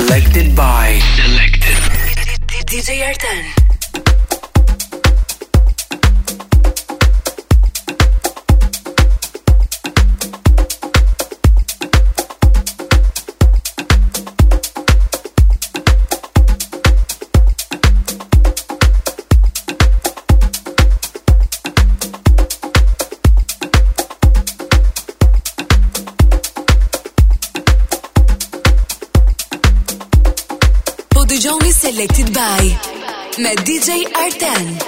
Selected by Selected DJ Artan. Let it Me DJ Artan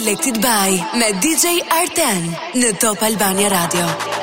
Selected by me DJ Arten në Top Albania Radio.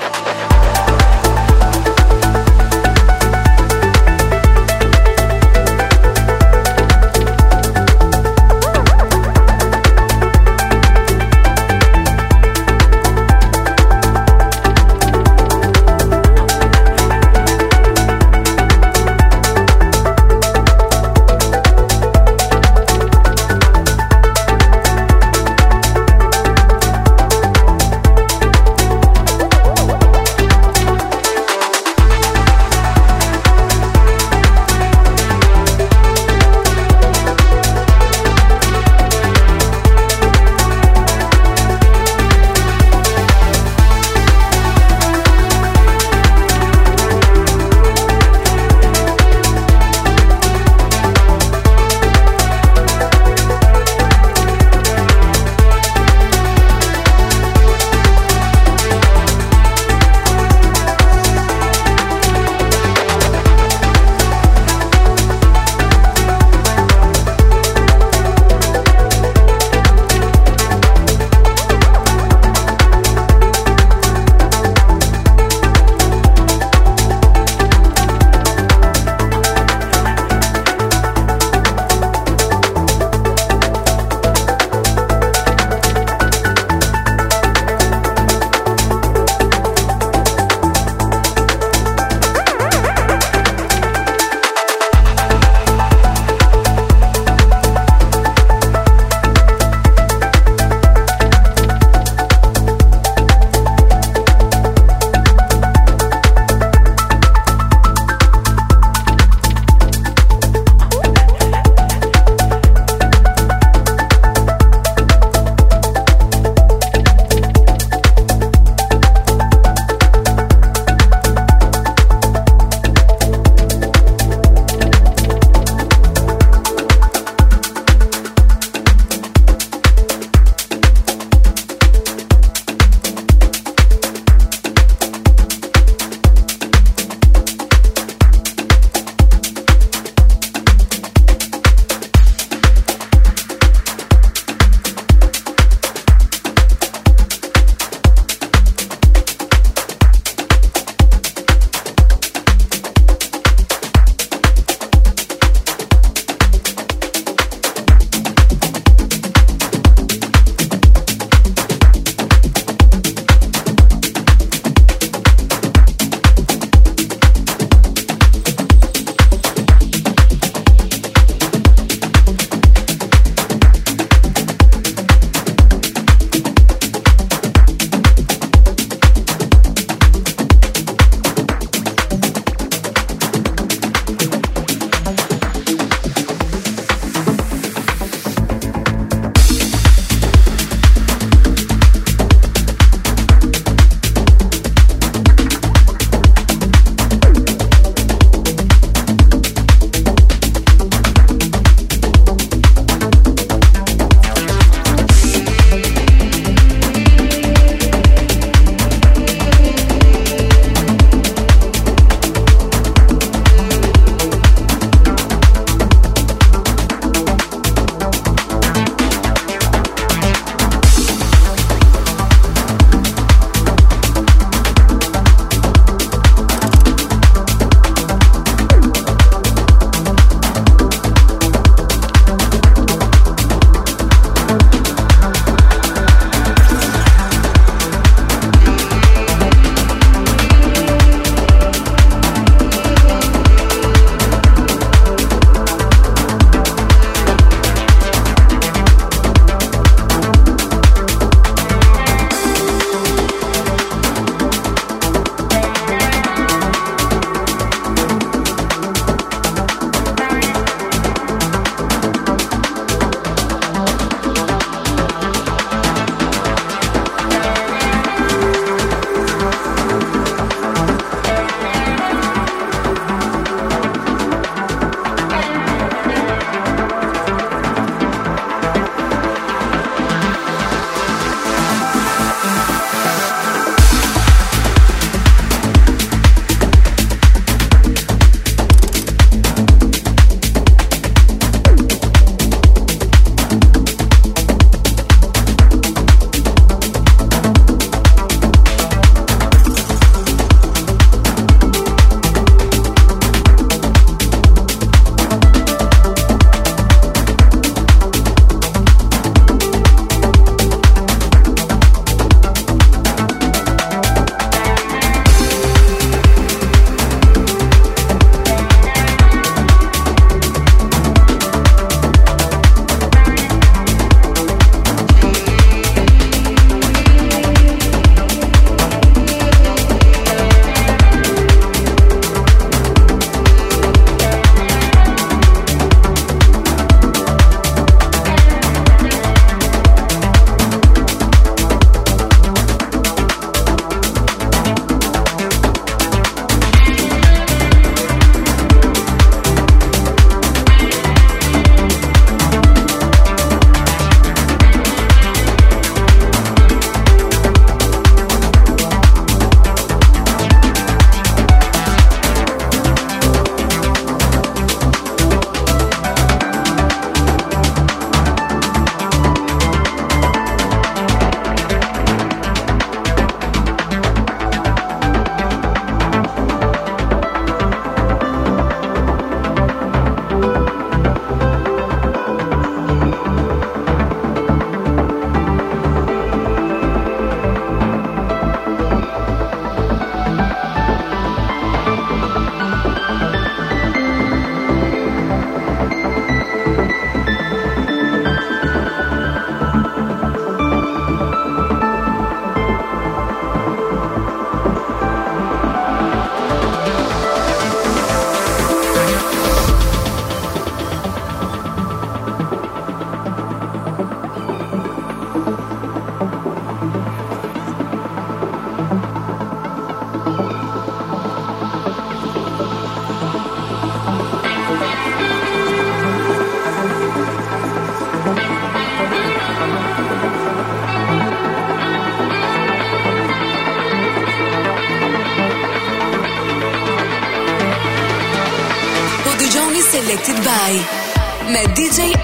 με DJ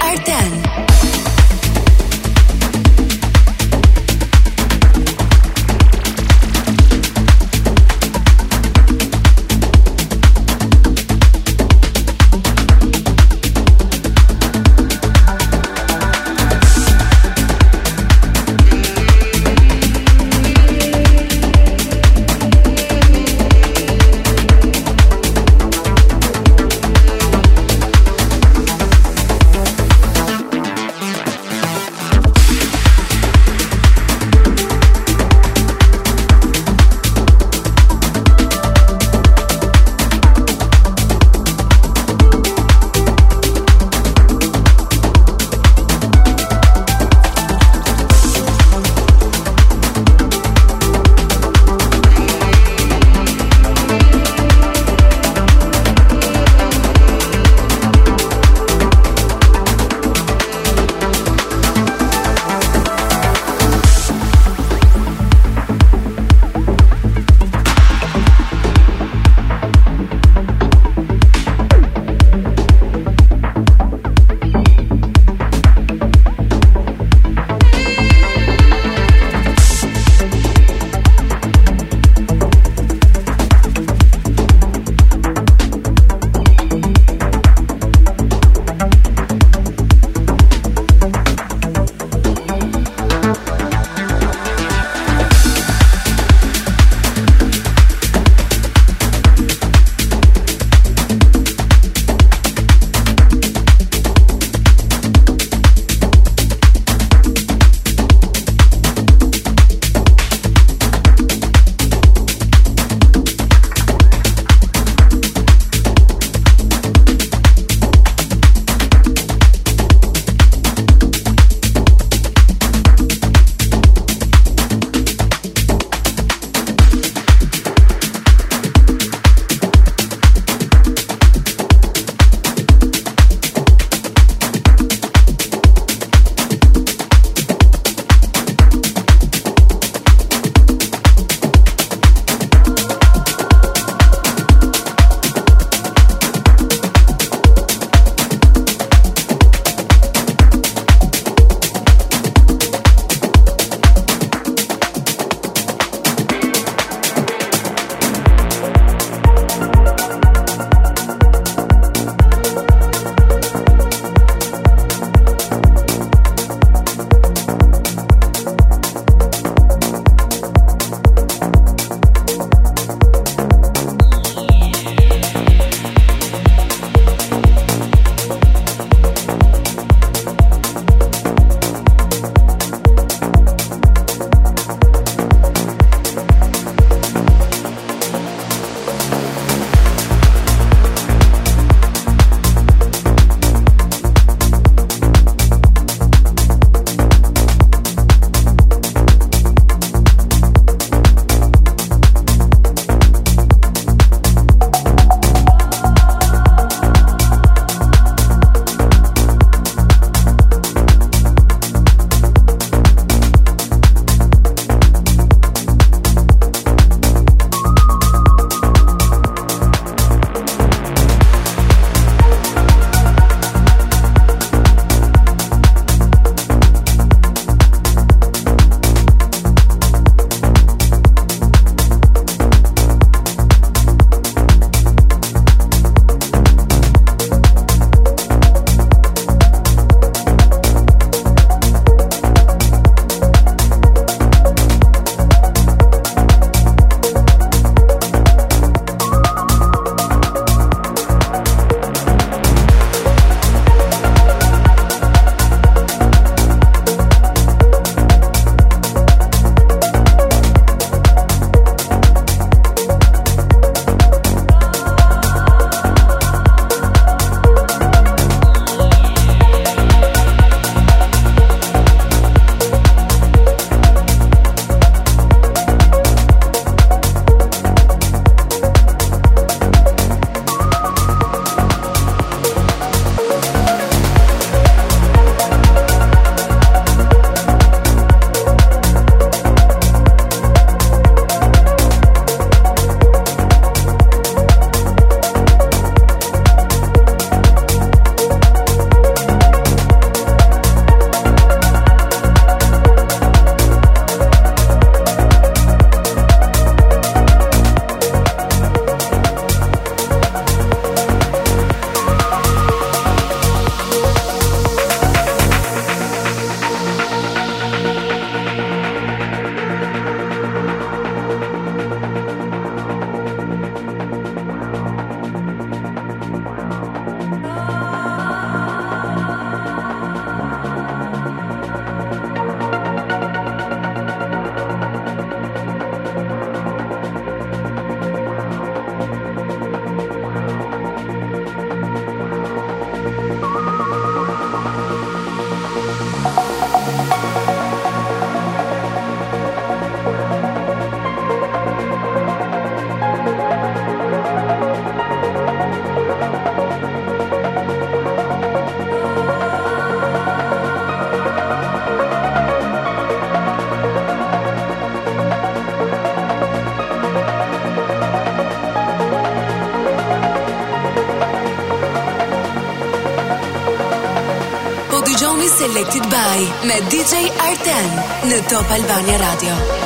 me DJ Arten në Top Albania Radio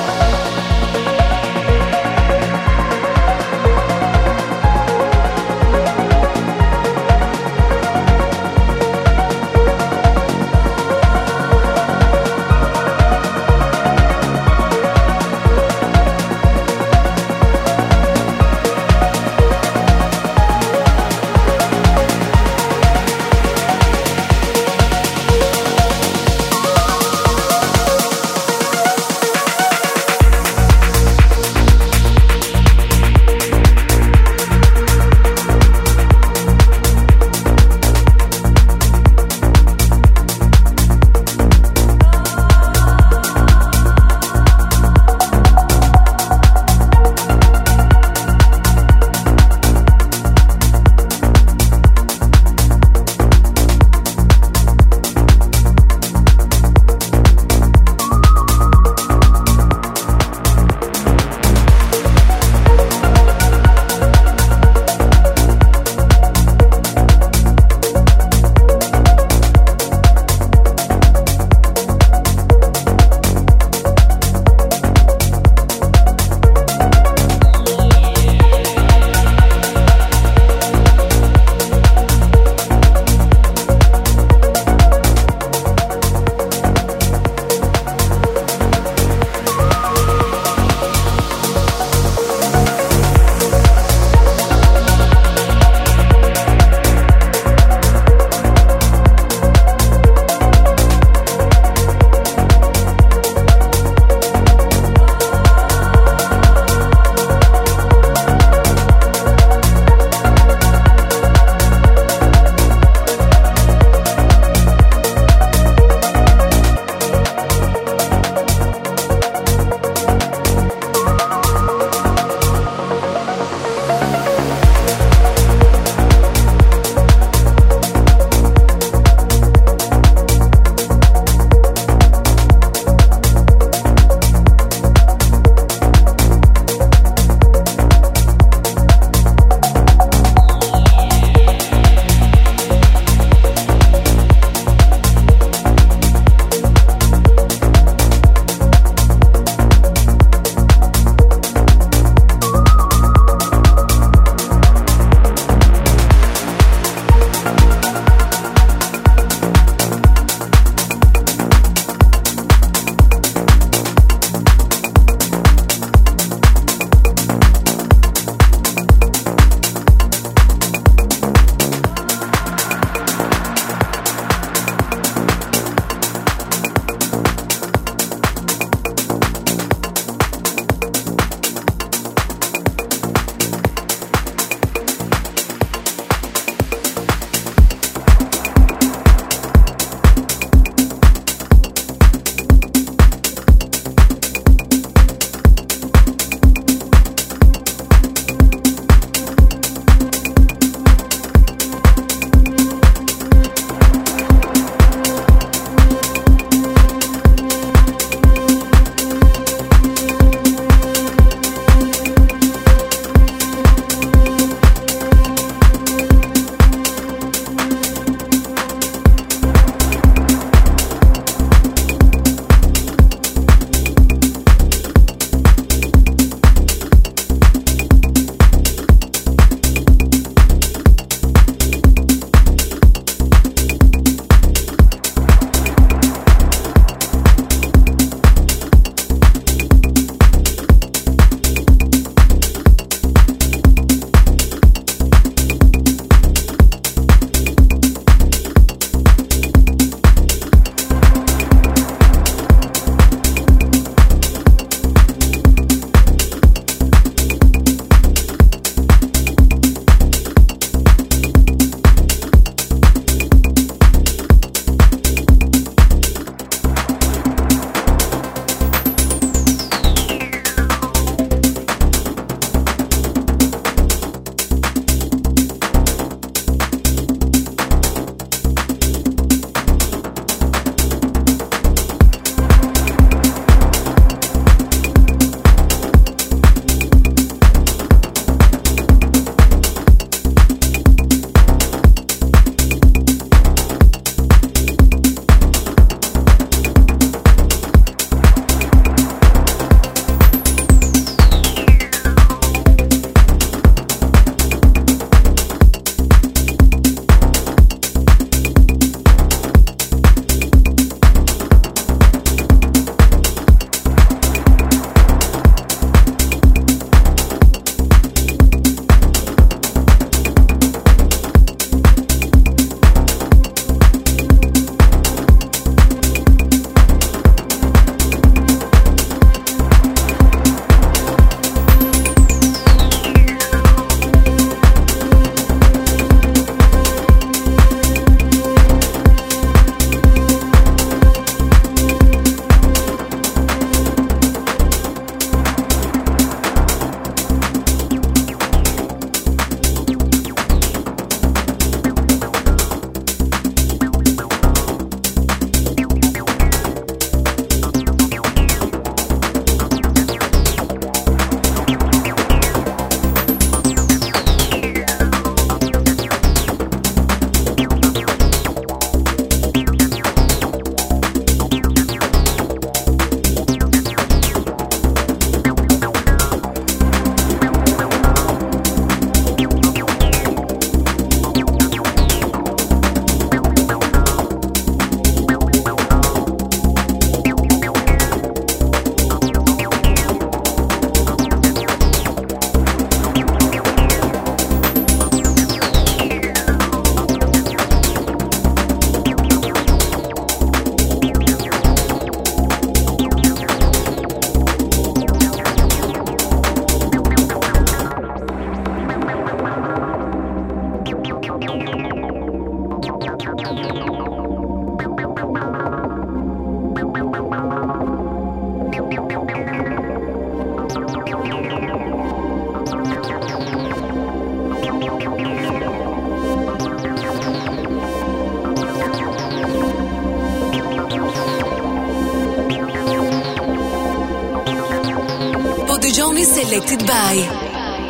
Bye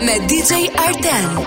me DJ Arten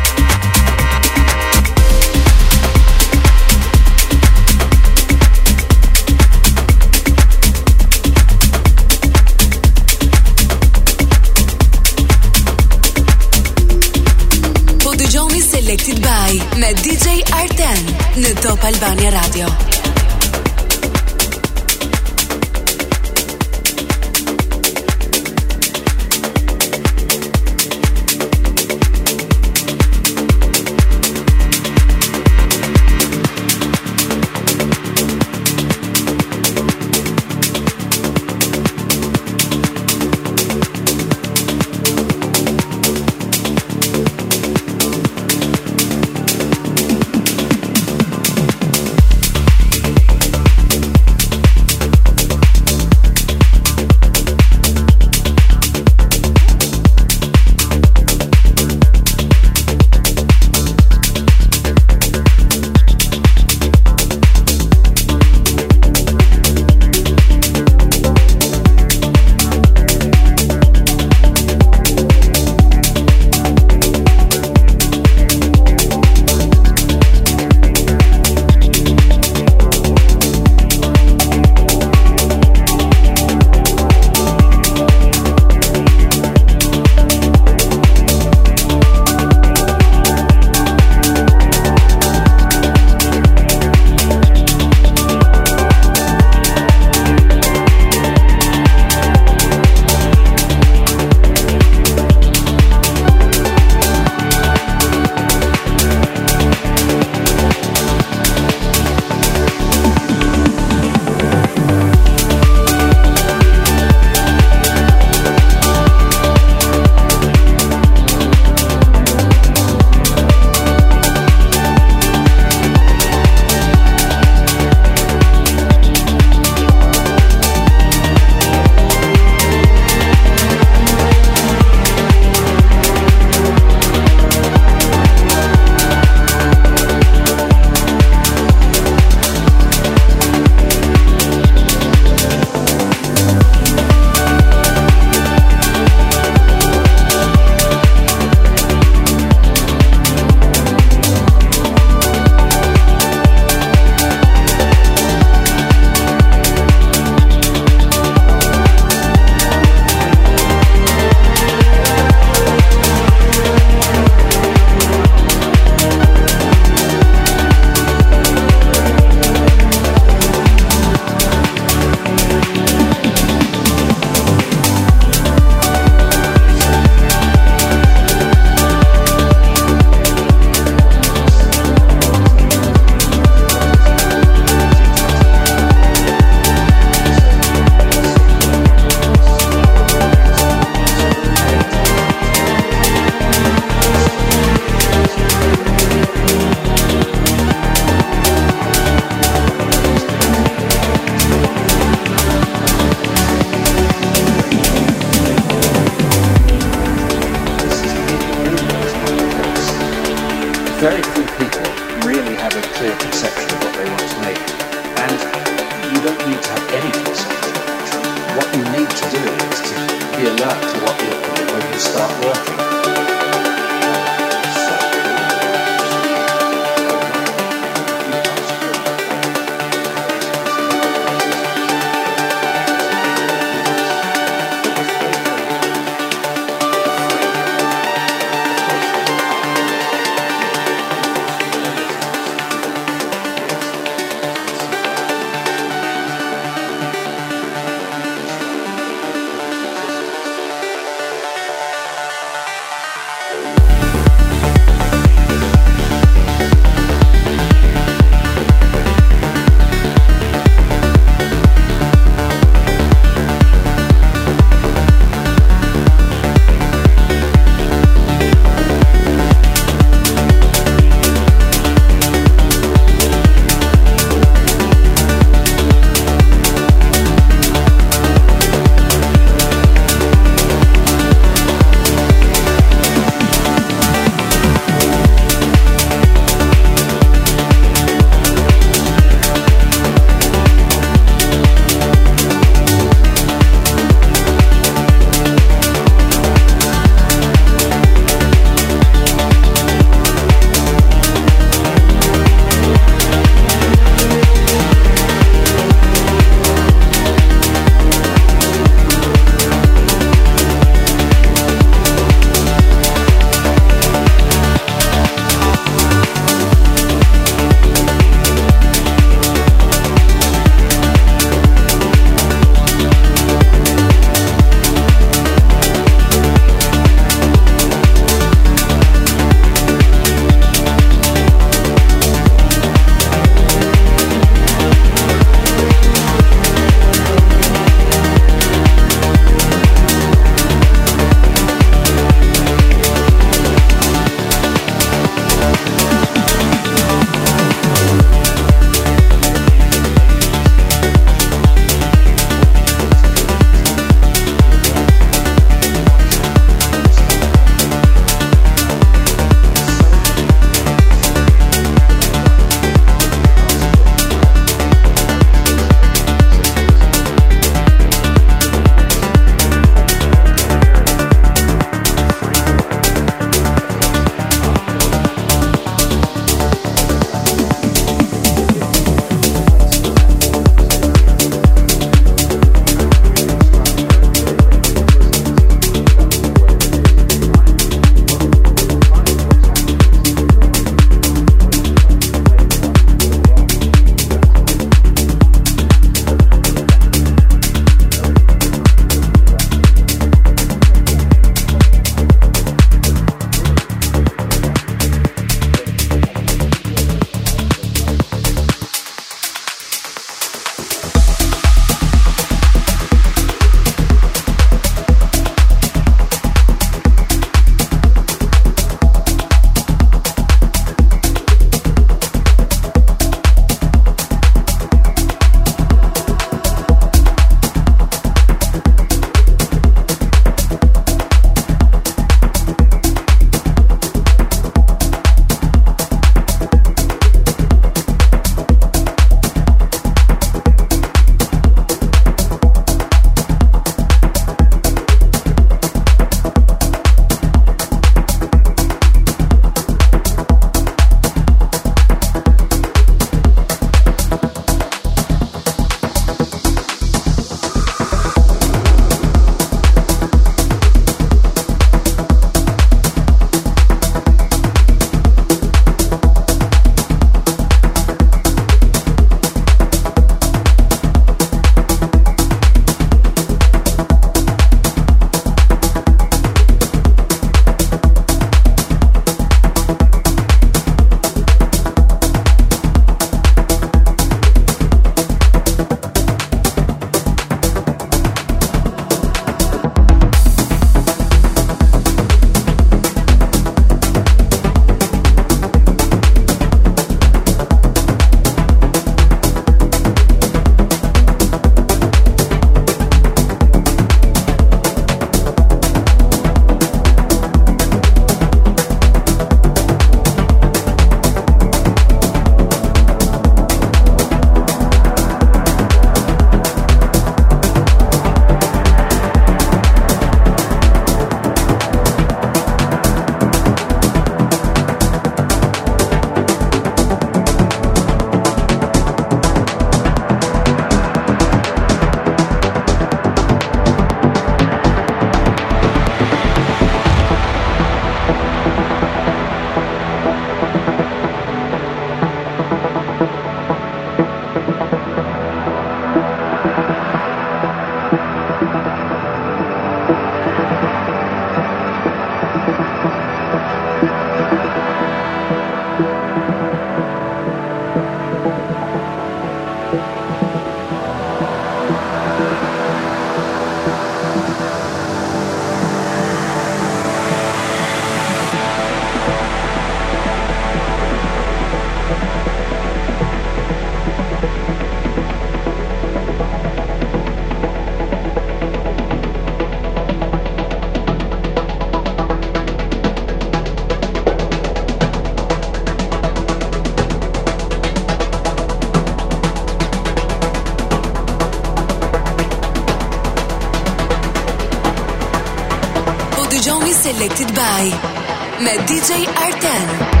Me DJ Arten Me DJ Arten